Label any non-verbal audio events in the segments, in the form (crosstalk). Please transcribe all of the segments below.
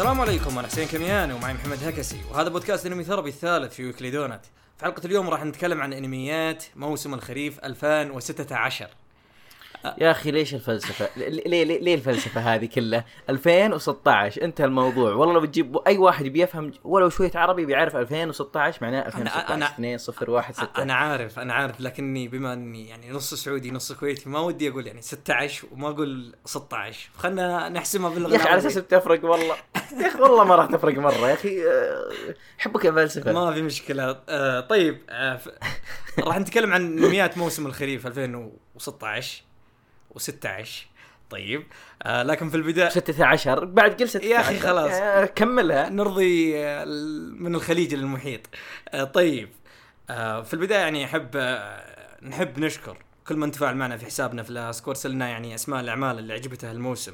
السلام عليكم أنا حسين كميان ومعي محمد هكسي وهذا بودكاست Anime Therapy الثالث في ويكلي دونت في حلقة اليوم راح نتكلم عن أنميات موسم الخريف 2016 يا أخي ليش الفلسفة؟ ليه ليه, ليه الفلسفة هذه كلها؟ 2016 انتهى الموضوع، والله لو بتجيب أي واحد بيفهم ولو شوية عربي بيعرف 2016 معناه 2016 أنا- 2 0 1 6 أنا عارف أنا عارف لكني بما أني يعني نص سعودي نص كويتي ما ودي أقول يعني 16 وما أقول 16 خلنا نحسمها باللغة يا أخي على. أساس بتفرق والله يا أخي والله ما راح تفرق مرة يا أخي آه، حبك يا فلسفة ما في مشكلة آه طيب آه. راح نتكلم عن انميات موسم الخريف 2016 و16 طيب. آه لكن في البدايه 16 بعد قل 16 يا أخي خلاص. آه، كملها. نرضي آه، من الخليج للمحيط. آه، طيب. آه، في البداية يعني أحب آه، نحب نشكر كل من تفاعل معنا في حسابنا في الاسك وارسلنا يعني أسماء الأعمال اللي عجبته الموسم.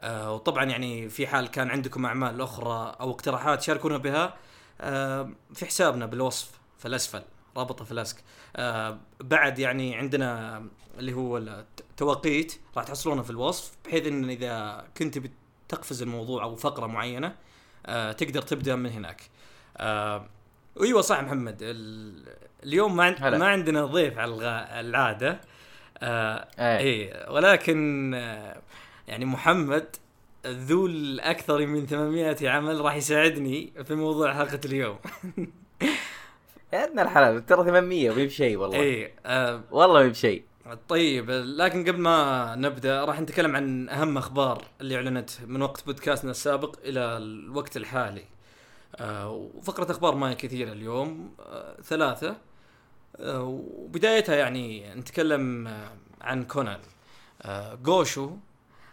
آه، وطبعا يعني في حال كان عندكم أعمال أخرى أو اقتراحات شاركونا بها آه، في حسابنا بالوصف في الأسفل. رابطه في الاسك آه، بعد يعني عندنا اللي هو التوقيت راح تحصلونه في الوصف بحيث إن إذا كنت بتقفز الموضوع أو فقرة معينة آه، تقدر تبدأ من هناك. آه، أيوه صح محمد. ال- اليوم ما, عن... هلا. ما عندنا ضيف على العادة. آه إيه. إيه ولكن آه، يعني محمد ذو الأكثر من 800 عمل راح يساعدني في موضوع حلقة اليوم. (laughs) يا ابن الحلال ترى 800 وي بشيء والله. إيه آه والله وي بشيء. طيب لكن قبل ما نبدأ راح نتكلم عن أهم أخبار اللي أعلنت من وقت بودكاستنا السابق إلى الوقت الحالي. آه وفقرة أخبار ما هي كثيرة اليوم. آه ثلاثة. آه وبدايتها يعني نتكلم آه عن كونان. آه جوشو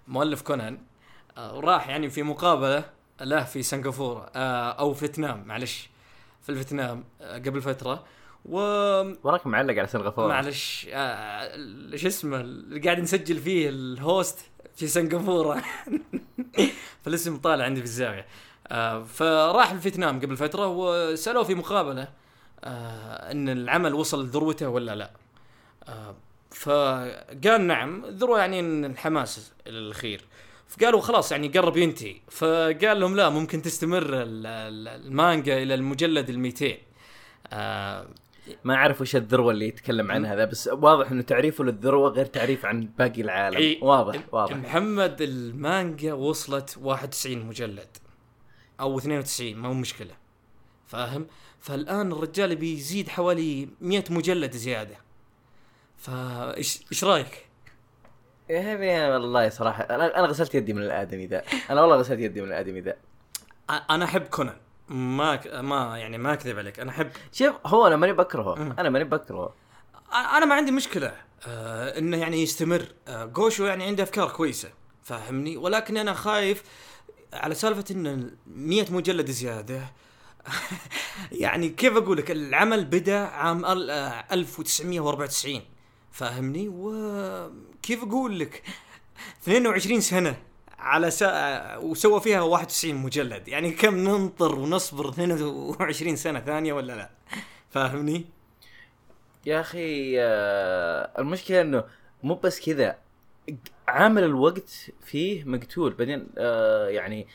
مؤلف كونان آه راح يعني في مقابلة له في سنغافورة أو فيتنام معلش. في الفيتنام آه قبل فترة. و وراك معلق على سنغافوره معلش آه شو اسمه اللي قاعد نسجل فيه ال host في سنغافورة. (laughs) فالاسم طالع عندي في الزاوية. آه فراح الفيتنام قبل فترة وسألوه في مقابلة آه إن العمل وصل لذروته ولا لا. آه فقال نعم الذروه يعني الحماس الأخير. فقالوا خلاص يعني قرب ينتهي. فقال لهم لا ممكن تستمر ال- ال- المانجا إلى المجلد ال 200 آه ما أعرف وش الذروة اللي يتكلم عنها ذا بس واضح إنه تعريفه للذروة غير تعريف عن باقي العالم. إي. واضح واضح. محمد المانجا وصلت 91 مجلد أو 92 ما هو مشكلة. فاهم؟ فالآن الرجال بيزيد حوالي 100 مجلد زيادة. فايش إيش رأيك؟ يا ابني والله صراحة أنا أنا غسلت يدي من الآدمي ذا. أنا والله غسلت يدي من الآدمي ذا. أنا أحب كونان. ما ك- ما يعني ما أكذب عليك أنا أحب شوف هو أنا ماني بكرهه. أنا ماني بكرهه. أنا ما عندي مشكلة آه إنه يعني يستمر. آه جوشو يعني عنده أفكار كويسة فاهمني؟ ولكن أنا خايف على سالفة إن 100 مجلد زيادة. (laughs) يعني كيف أقول لك العمل بدأ عام ال- آه، 1994 فاهمني؟ وكيف أقول لك؟ 22 سنة على سا... وسوى فيها 91 مجلد. يعني كم ننطر ونصبر 22 سنة ثانية ولا لا؟ فاهمني؟ يا أخي آه، المشكلة إنه مو بس كذا. عامل الوقت فيه مقتول. بعدين آه، يعني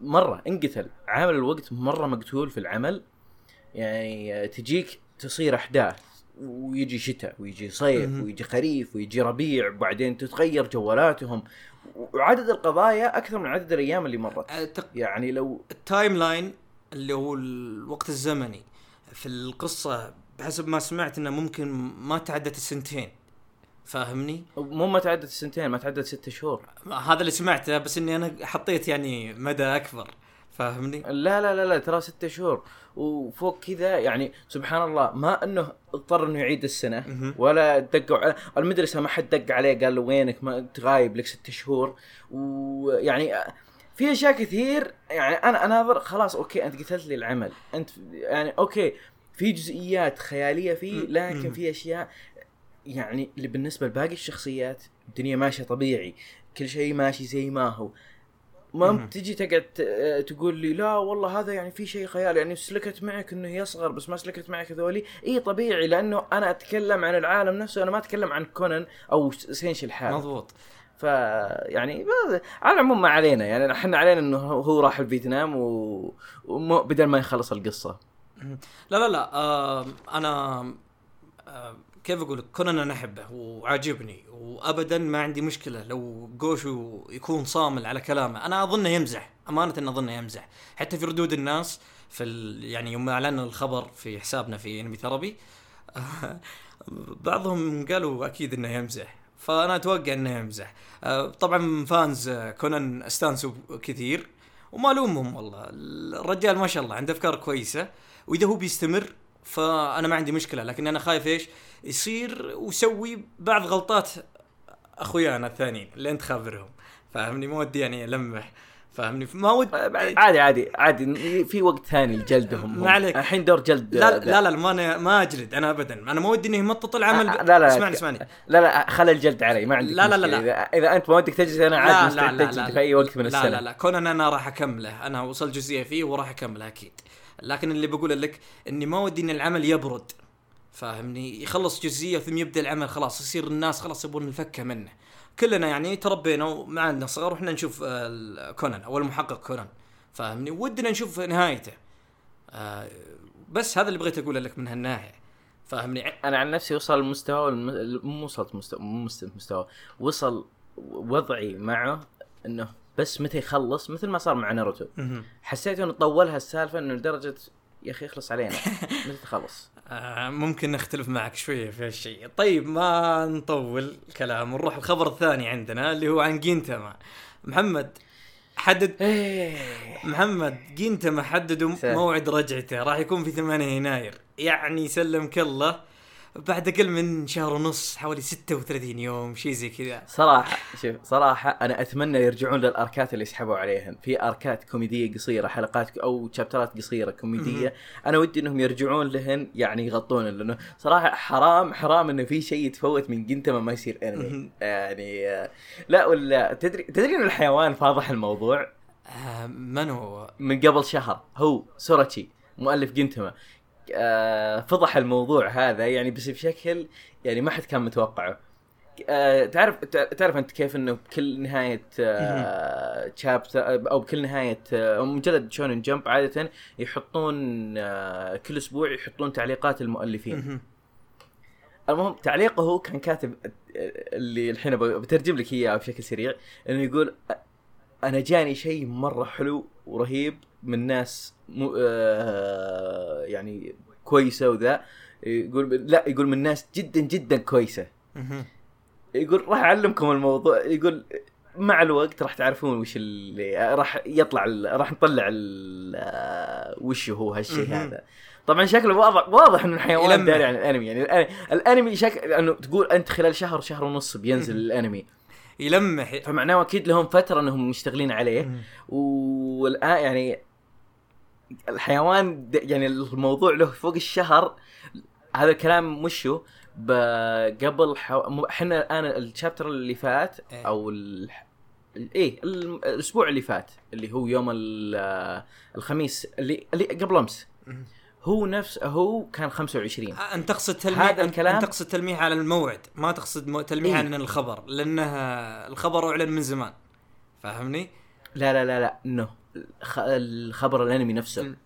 مرة انقتل. عامل الوقت مرة مقتول في العمل. يعني آه، تجيك تصير أحداث. ويجي شتاء ويجي صيف. ويجي خريف ويجي ربيع وبعدين تتغير جوالاتهم. وعدد القضايا أكثر من عدد الأيام اللي مرت. أعتقد يعني لو ال timeline اللي هو الوقت الزمني في القصة بحسب ما سمعت إنه ممكن ما تعدت السنتين. فاهمني؟ مو ما تعدت السنتين ما تعدت ست شهور. هذا اللي سمعته بس إني أنا حطيت يعني مدى أكبر. فاهمني؟ لا لا لا لا ترى ستة شهور وفوق كذا يعني سبحان الله ما إنه اضطر إنه يعيد السنة. ولا دقوا على المدرسة ما حد دق عليه قال له وينك ما انت غايب لك ست شهور ويعني في أشياء كثير يعني أنا أناظر خلاص okay أنت قتلت لي العمل أنت يعني okay في جزئيات خيالية فيه لكن. في أشياء يعني اللي بالنسبة لباقي الشخصيات الدنيا ماشية طبيعي كل شيء ماشي زي ما هو ما. تجي تقعد ت- تقول لي لا والله هذا يعني في شيء خيال يعني سلكت معك إنه يصغر بس ما سلكت معك هذولي. إي طبيعي لأنه أنا أتكلم عن العالم نفسه أنا ما أتكلم عن كونان أو سينش الحال مضبوط. فيعني ب- على العموم ما علينا يعني إحنا علينا إنه هو راح الفيتنام و... وم... بدل ما يخلص القصة. لا لا لا آه أنا آه كيف أقول لك؟ كونان أنا أحبه وعاجبني وابدا ما عندي مشكلة لو جوشو يكون صامل على كلامه. أنا أظنه يمزح أمانة أظنه يمزح. حتى في ردود الناس في ال... يعني يوم اعلنا الخبر في حسابنا في انمي ثربي (laughs) بعضهم قالوا أكيد إنه يمزح. فأنا أتوقع إنه يمزح. طبعا فانز كونان استانسوا كثير وما الومهم والله. الرجال ما شاء الله عنده أفكار كويسة وإذا هو بيستمر فأنا ما عندي مشكلة لكن أنا خايف إيش؟ يصير ويسوي بعض غلطات أخويانا الثانيين اللي أنت خابرهم. فاهمني؟ ما ودي يعني ألمح. فاهمني؟ ما ود عادي عادي عادي. في وقت ثاني لجلدهم. ما عليك. الحين دور جلد لا لا لا ما أنا ما أجلد أنا ابدا. أنا ما ودي إنه يمطط العمل. آه، لا لا اسمعني اسمعني. لا لا خلي الجلد علي ما عندك لا، لا، لا،. لا. اذا, إذا أنت ما ودك تجلد أنا عادي لا مستعد لا لا تجلد لا في أي وقت من لا السنة. لا. لا كونان أنا راح أكمله. أنا وصل جزئية فيه وراح أكمله أكيد. لكن اللي بقوله لك إني ما ودي إن العمل يبرد. فاهمني؟ يخلص جزئية ثم يبدأ العمل خلاص يصير الناس خلاص يبون الفكة منه. كلنا يعني تربينا وما عندنا صغار وإحنا نشوف آه، كونان أو المحقق كونان. فاهمني؟ ودنا نشوف نهايته. آه، بس هذا اللي بغيت أقوله لك من هالناحية. فاهمني؟ أنا عن نفسي وصل المستوى الم... مو وصلت مستوى مستوى. وصل وضعي معه إنه بس متى يخلص؟ مثل ما صار مع ناروتو. حسيت إنه طولها السالفة إنه لدرجة يا أخي اخلص علينا. (laughs) متى تخلص؟ آه، ممكن نختلف معك شوية في هالشيء. طيب ما نطول الكلام ونروح الخبر الثاني عندنا اللي هو عن جينتاما. محمد حدد إيه. محمد جينتاما حددوا. موعد رجعته. راح يكون في 8 يناير. يعني سلمك الله. بعد أقل من شهر ونص حوالي 36 يوم شيء زي كذا. صراحة شوف صراحة أنا أتمنى يرجعون للأركات اللي سحبوا عليهن، في أركات كوميدية قصيرة حلقات أو شابترات قصيرة كوميدية، أنا ودي إنهم يرجعون لهن يعني يغطون لأنه صراحة حرام حرام إنه في شيء يتفوت من جنتما ما يصير مهم. يعني لا ولا تدري تدري إن الحيوان فاضح الموضوع؟ آه من هو؟ من قبل شهر هو سوراتشي مؤلف جنتما. فضح الموضوع هذا يعني بس بشكل يعني ما حد كان متوقعه. آه تعرف تع- تعرف أنت كيف إنه بكل نهاية آه شابتر أو بكل نهاية آه مجلد شونن جمب عادة يحطون آه كل أسبوع يحطون تعليقات المؤلفين. مهم. المهم تعليقه هو كان كاتب اللي الحين بترجم لك إياه بشكل سريع إنه يقول أنا جاني شيء مرة حلو ورهيب من ناس مو آه يعني كويسة وذا يقول لا يقول من ناس جدا جدا كويسة. يقول راح أعلمكم الموضوع يقول مع الوقت راح تعرفون وش اللي راح يطلع راح نطلع ال- وش هو هالشيء. هذا طبعا شكله واضح واضح إنه الحيوان. داري عن الأنمي يعني الأنمي شكل انه تقول أنت خلال شهر شهر ونص بينزل. الأنمي يلمح فمعناه أكيد لهم فترة إنهم مشتغلين عليه. والآن يعني الحيوان يعني الموضوع له فوق الشهر هذا الكلام مشو قبل حو... إحنا الآن الشابتر اللي فات إيه. أو ال... إيه ال- الأسبوع اللي فات اللي هو يوم ال- الخميس اللي اللي قبل أمس. هو نفس هو كان 25 آه، انت تقصد تلميح هذا الكلام- انت تقصد تلميح على الموعد ما تقصد تلميح إيه. عن الخبر لأنه الخبر أعلن من زمان فاهمني؟ لا لا لا لا no الخبر الانمي نفسه. ال-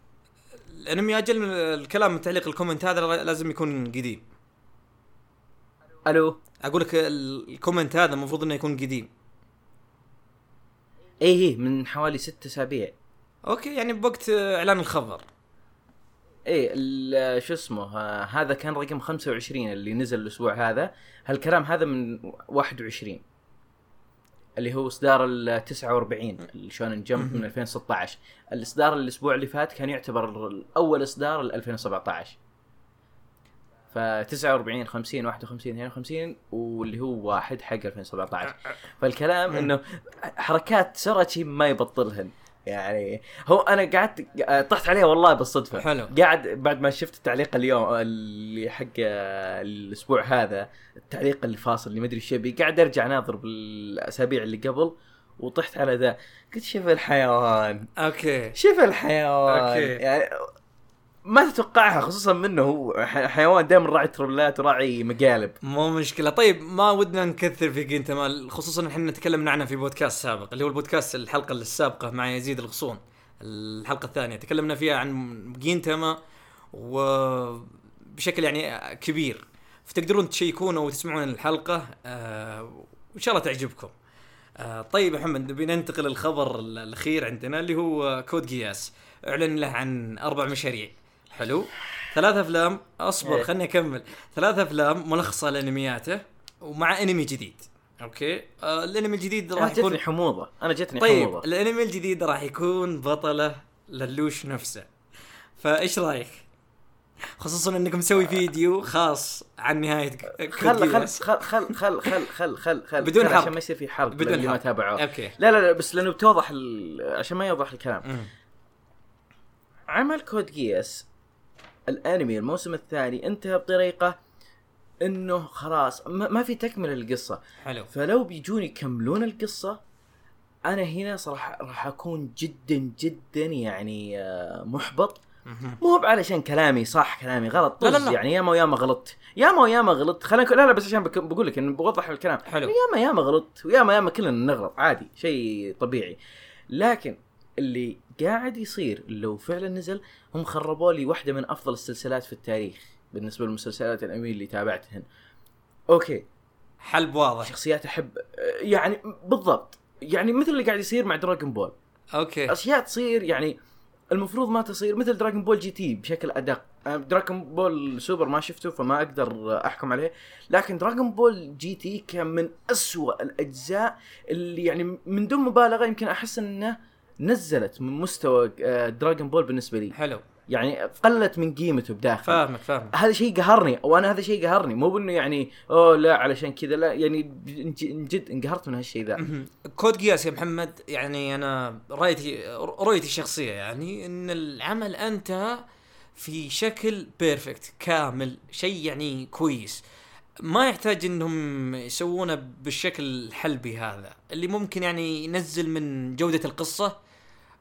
الانمي أجل من الكلام من تعليق ال comment هذا لازم يكون قديم. ألو؟ أقول لك ال- ال comment هذا المفروض إنه يكون قديم. إيه إيه من حوالي ست أسابيع. okay يعني بوقت إعلان الخبر. إيه شو اسمه آه، هذا كان رقم 25 اللي نزل الأسبوع هذا. هالكلام هذا من 21 اللي هو إصدار ال 49 الشونن جمب من 2016 الإصدار الأسبوع اللي فات كان يعتبر أول إصدار ل 2017 ف 49 50 51 52 واللي هو واحد حق 2017 فالكلام مم. إنه حركات سوراتشي ما يبطلهن. يعني هو أنا قعدت طحت عليه والله بالصدفة. حلو. قاعد بعد ما شفت التعليق اليوم اللي حق الأسبوع هذا التعليق اللي فاصل اللي ما أدري إيش يبي قاعد أرجع ناظر بالأسابيع اللي قبل وطحت على ذا. قلت شوف الحيوان. okay. شوف الحيوان. okay. يعني ما تتوقعها خصوصا منه هو. حيوان دائما راعي ترولات وراعي مقالب. مو مشكلة. طيب ما ودنا نكثر في جينتما خصوصا إحنا تكلمنا عنها في بودكاست سابق اللي هو البودكاست الحلقة السابقة مع يزيد الغصون. الحلقة الثانية تكلمنا فيها عن جينتما وبشكل يعني كبير. فتقدرون تشيكون أو تسمعون الحلقة آه وإن شاء الله تعجبكم. آه طيب محمد نبي ننتقل للخبر ال- الأخير عندنا اللي هو Code Geass. أعلن له عن أربع مشاريع. حلو ثلاث أفلام أصبر إيه. خلني أكمل ثلاث أفلام ملخصة لأنمياته ومع أنمي جديد okay آه الأنمي الجديد راح يكون جتني حموضة أنا جتني طيب حموضة الأنمي الجديد راح يكون بطله لولوش نفسه فإيش رأيك؟ خصوصا انك مسوي فيديو خاص عن نهاية خل خل. خل خل خل خل خل خل خل بدون حرق. عشان ما يصير في حرق بدون اللي ما حرق. تابعوه okay لا لا لا بس لأنه بتوضح. عشان ما يوضح الكلام. عمل Code Geass الانمي الموسم الثاني انتهى بطريقة انه خلاص ما, في تكملة للقصة. حلو. فلو بيجون يكملون القصة أنا هنا صراحة راح أكون جدا جدا يعني آه، محبط. مو علشان كلامي صح كلامي غلط لا، لا، طز لا. يعني ياما وياما غلطت. ياما وياما غلطت. خلينا لا لا بس عشان بقول لك انه بوضح الكلام. حلو. ياما ياما غلطت وياما ياما كلنا نغلط عادي شيء طبيعي. لكن اللي قاعد يصير لو فعلا نزل هم خربوا لي واحدة من أفضل السلسلات في التاريخ بالنسبة للمسلسلات الانمي اللي تابعتهن. Okay. حلب واضح. شخصيات أحب يعني بالضبط. يعني مثل اللي قاعد يصير مع Dragon Ball okay. أشياء تصير يعني المفروض ما تصير مثل Dragon Ball GT بشكل أدق. أنا Dragon Ball Super ما شفته فما أقدر أحكم عليه. لكن Dragon Ball GT كان من أسوأ الأجزاء اللي يعني من دون مبالغة يمكن أحس إنه نزلت من مستوى آه، Dragon Ball بالنسبة لي. حلو. يعني قلت من قيمته بداخل. فاهمك فاهمك. هذا شيء قهرني وأنا هذا شيء قهرني. مو بأنه يعني أوه لا علشان كذا لا. يعني جد انقهرت من هالشيء ذا. Code Geass يا محمد يعني أنا رأيتي رؤيتي الشخصية يعني إن العمل انتهى في شكل perfect كامل شيء يعني كويس. ما يحتاج إنهم يسوونه بالشكل الحلبي هذا اللي ممكن يعني ينزل من جودة القصة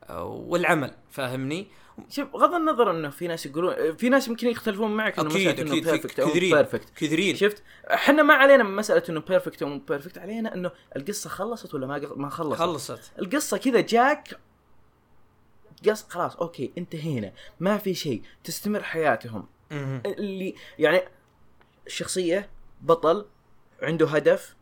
آه، والعمل فاهمني؟ شوف بغض النظر إنه في ناس يقولون في ناس يمكن يختلفون معك إنه أكيد مسألة إنه perfect أو كثيرين perfect كثيرين. شفت؟ إحنا ما علينا من مسألة إنه perfect أو مو perfect علينا إنه القصة خلصت ولا ما ما خلصت؟ خلصت. القصة كذا جاك قص خلاص okay انتهينا. ما في شيء. تستمر حياتهم. اللي يعني شخصية بطل عنده هدف.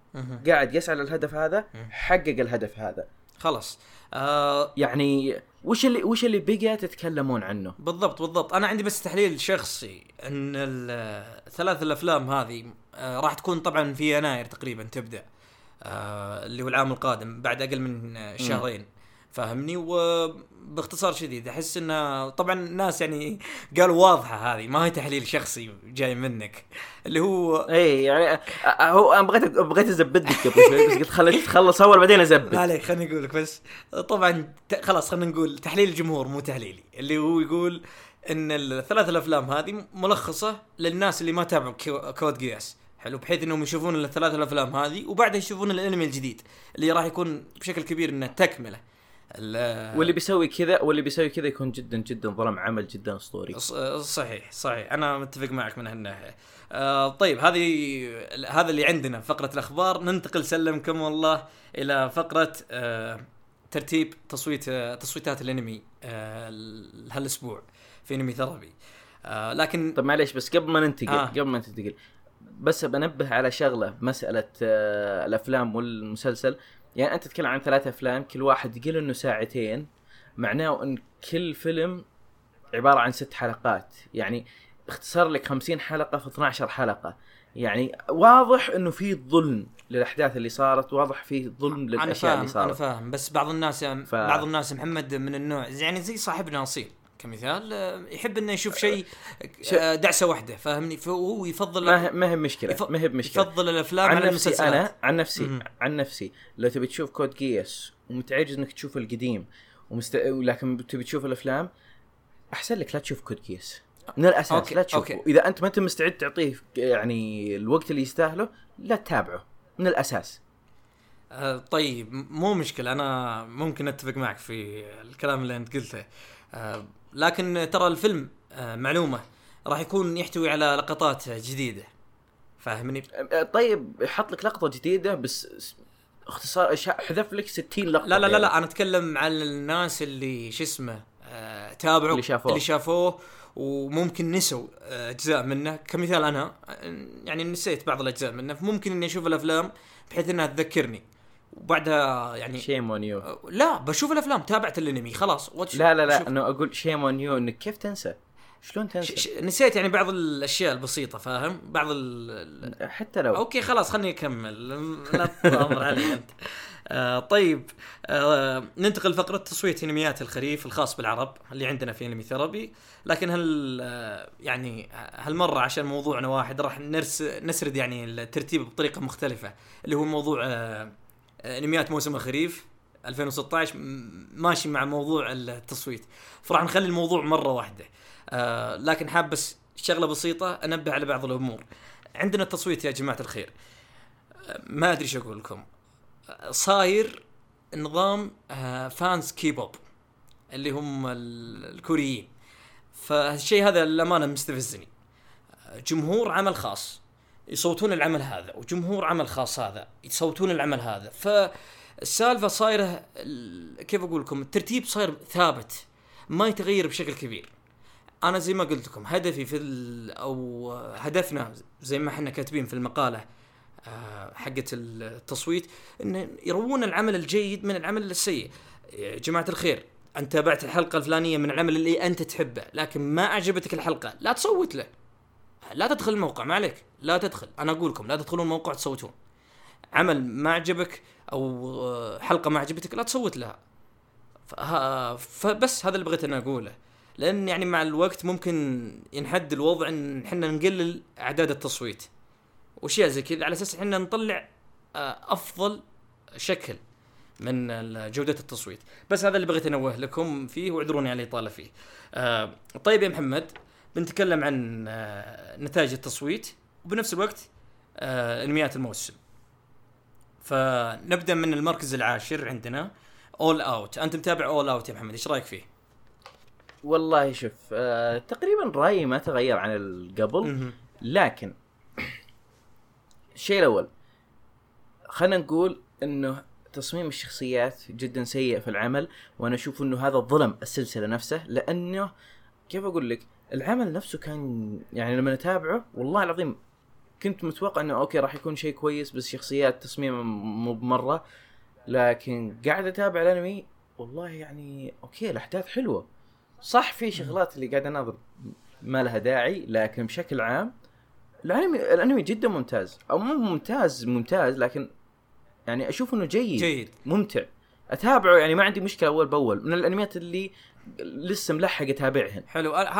قاعد يسعى للهدف هذا حقق الهدف هذا. خلاص. آه يعني وش اللي وش اللي بقى تتكلمون عنه؟ بالضبط بالضبط. أنا عندي بس تحليل شخصي إن الثلاث الأفلام هذه آه، راح تكون طبعا في يناير تقريبا تبدأ آه، اللي هو العام القادم بعد أقل من شهرين. فاهمني؟ وباختصار شديد أحس إنه طبعا الناس يعني قالوا واضحة هذه ما هي تحليل شخصي جاي منك. اللي هو اي يعني هو أنا بغيت بغيت ازبدك قبل شوي بس قلت خليك تخلص أول بعدين ما ازبد عليك خليني أقول لك بس. طبعا خلاص خلينا نقول تحليل الجمهور مو تحليلي. اللي هو يقول إن الثلاث الأفلام هذه ملخصة للناس اللي ما تابعوا كود قياس. حلو بحيث إنهم يشوفون الثلاث الأفلام هذه وبعدها يشوفون الأنمي الجديد اللي راح يكون بشكل كبير إنه تكملة. ال- واللي بيسوي كذا واللي بيسوي كذا يكون جدا جدا ظلم عمل جدا أسطوري. صحيح صحيح. أنا متفق معك من هالناحية. آه طيب هذه هذا اللي عندنا فقرة الأخبار. ننتقل سلمكم الله إلى فقرة آه ترتيب تصويت آه تصويتات الأنمي آه هالأسبوع في أنمي ثربي. آه لكن طب معليش بس قبل ما ننتقل آه. قبل ما ننتقل بس بنبه على شغلة بمساله آه الأفلام والمسلسل. يعني أنت تتكلم عن ثلاث أفلام كل واحد قل إنه ساعتين معناه إن كل فيلم عبارة عن ست حلقات. يعني اختصر لك 50 حلقة في 12 حلقة. يعني واضح إنه في ظلم للأحداث اللي صارت واضح في ظلم أنا للأشياء اللي أنا صارت. فاهم بس بعض الناس ف- بعض الناس محمد من النوع يعني زي صاحبنا اصيل كمثال آه، يحب إنه يشوف شيء آه، دعسة واحدة فاهمني؟ فهو يفضل ما هي- مشكلة ما هي بمشكلة. يفضل الأفلام عن على نفسي أنا عن نفسي مهم. عن نفسي لو تبي تشوف Code Geass ومتعجز إنك تشوف القديم ومست... لكن تبي تشوف الأفلام أحسن لك لا تشوف Code Geass من الأساس okay، لا تشوفه. okay. إذا أنت ما أنت مستعد تعطيه يعني الوقت اللي يستاهله لا تتابعه. من الأساس. آه، طيب م- مو مشكلة أنا ممكن أتفق معك في الكلام اللي أنت قلته. لكن ترى الفيلم آه معلومة راح يكون يحتوي على لقطات جديدة فاهمني أه، طيب يحط لك لقطة جديدة بس اختصار حذف لك 60 لقطة لا لا لا يعني. لا أنا أتكلم عن الناس اللي شو اسمه آه تابعوا اللي شافوه. اللي شافوه وممكن نسوا أجزاء منه كمثال أنا يعني نسيت بعض الأجزاء منه فممكن إني أشوف الأفلام بحيث إنها تذكرني وبعدها يعني shame on you لا بشوف الأفلام تابعت الأنمي خلاص watch- لا لا لا شوف. إنه أقول shame on you إنك كيف تنسى؟ شلون تنسى؟ ش- نسيت يعني بعض الأشياء البسيطة فاهم بعض ال... حتى لو okay خلاص خليني أكمل لا تضامر علي أنت آه طيب آه ننتقل لفقرة تصويت انميات الخريف الخاص بالعرب اللي عندنا في Anime Therapy لكن هل آه يعني هالمرة عشان موضوعنا واحد راح نرس نسرد يعني الترتيب بطريقة مختلفة اللي هو موضوع آه أنميات موسم الخريف 2016 م- ماشي مع موضوع التصويت. فراح نخلي الموضوع مرة واحدة. آه لكن حاب بس شغلة بسيطة أنبه على بعض الأمور. عندنا التصويت يا جماعة الخير. آه، ما أدري إيش أقول لكم. آه، صاير نظام آه، فانز كيبوب اللي هم ال- الكوريين. فالشيء هذا للأمانة مستفزني. آه، جمهور عمل خاص. يصوتون العمل هذا وجمهور عمل خاص هذا يصوتون العمل هذا. فالسالفة صايرة كيف أقول لكم؟ الترتيب صاير ثابت ما يتغير بشكل كبير. أنا زي ما قلت لكم هدفي في ال- أو هدفنا زي ما إحنا كاتبين في المقالة آه، حقه التصويت إن يروون العمل الجيد من العمل السيء. يا جماعة الخير أنت تابعت الحلقة الفلانية من العمل اللي أنت تحبه لكن ما عجبتك الحلقة لا تصوت له. لا تدخل الموقع ما عليك. لا تدخل. أنا أقول لكم لا تدخلون الموقع تصوتون عمل ما عجبك أو آه، حلقة ما عجبتك لا تصوت لها. فبس هذا اللي بغيت أنا أقوله. لأن يعني مع الوقت ممكن ينحد الوضع إن إحنا نقلل أعداد التصويت. وأشياء زي كذا على أساس إحنا نطلع آه، أفضل شكل من جودة التصويت. بس هذا اللي بغيت أنوه لكم فيه واعذروني على الإطالة فيه. آه، طيب يا محمد بنتكلم عن آه، نتائج التصويت وبنفس الوقت آه، انميات الموسم. فنبدأ من المركز العاشر عندنا All Out أنت متابع All Out يا محمد؟ إيش رأيك فيه؟ والله شوف آه تقريبا رأيي ما تغير عن القبل مهم. لكن الشيء الأول خلينا نقول إنه تصميم الشخصيات جدا سيء في العمل وأنا أشوف إنه هذا ظلم السلسلة نفسه لأنه كيف أقول لك؟ العمل نفسه كان يعني لما نتابعه والله العظيم كنت متوقع إنه okay راح يكون شيء كويس بس شخصيات تصميمه مو بمرة. لكن قاعد أتابع الأنمي والله يعني okay الأحداث حلوة. صح في شغلات اللي قاعد أناظر ما لها داعي لكن بشكل عام الأنمي الأنمي جدا ممتاز. أو مو ممتاز ممتاز لكن يعني أشوف إنه جيد, جيد. ممتع. أتابعه يعني ما عندي مشكلة أول بأول. من الأنميات اللي لسه ملحق أتابعهن. حلو.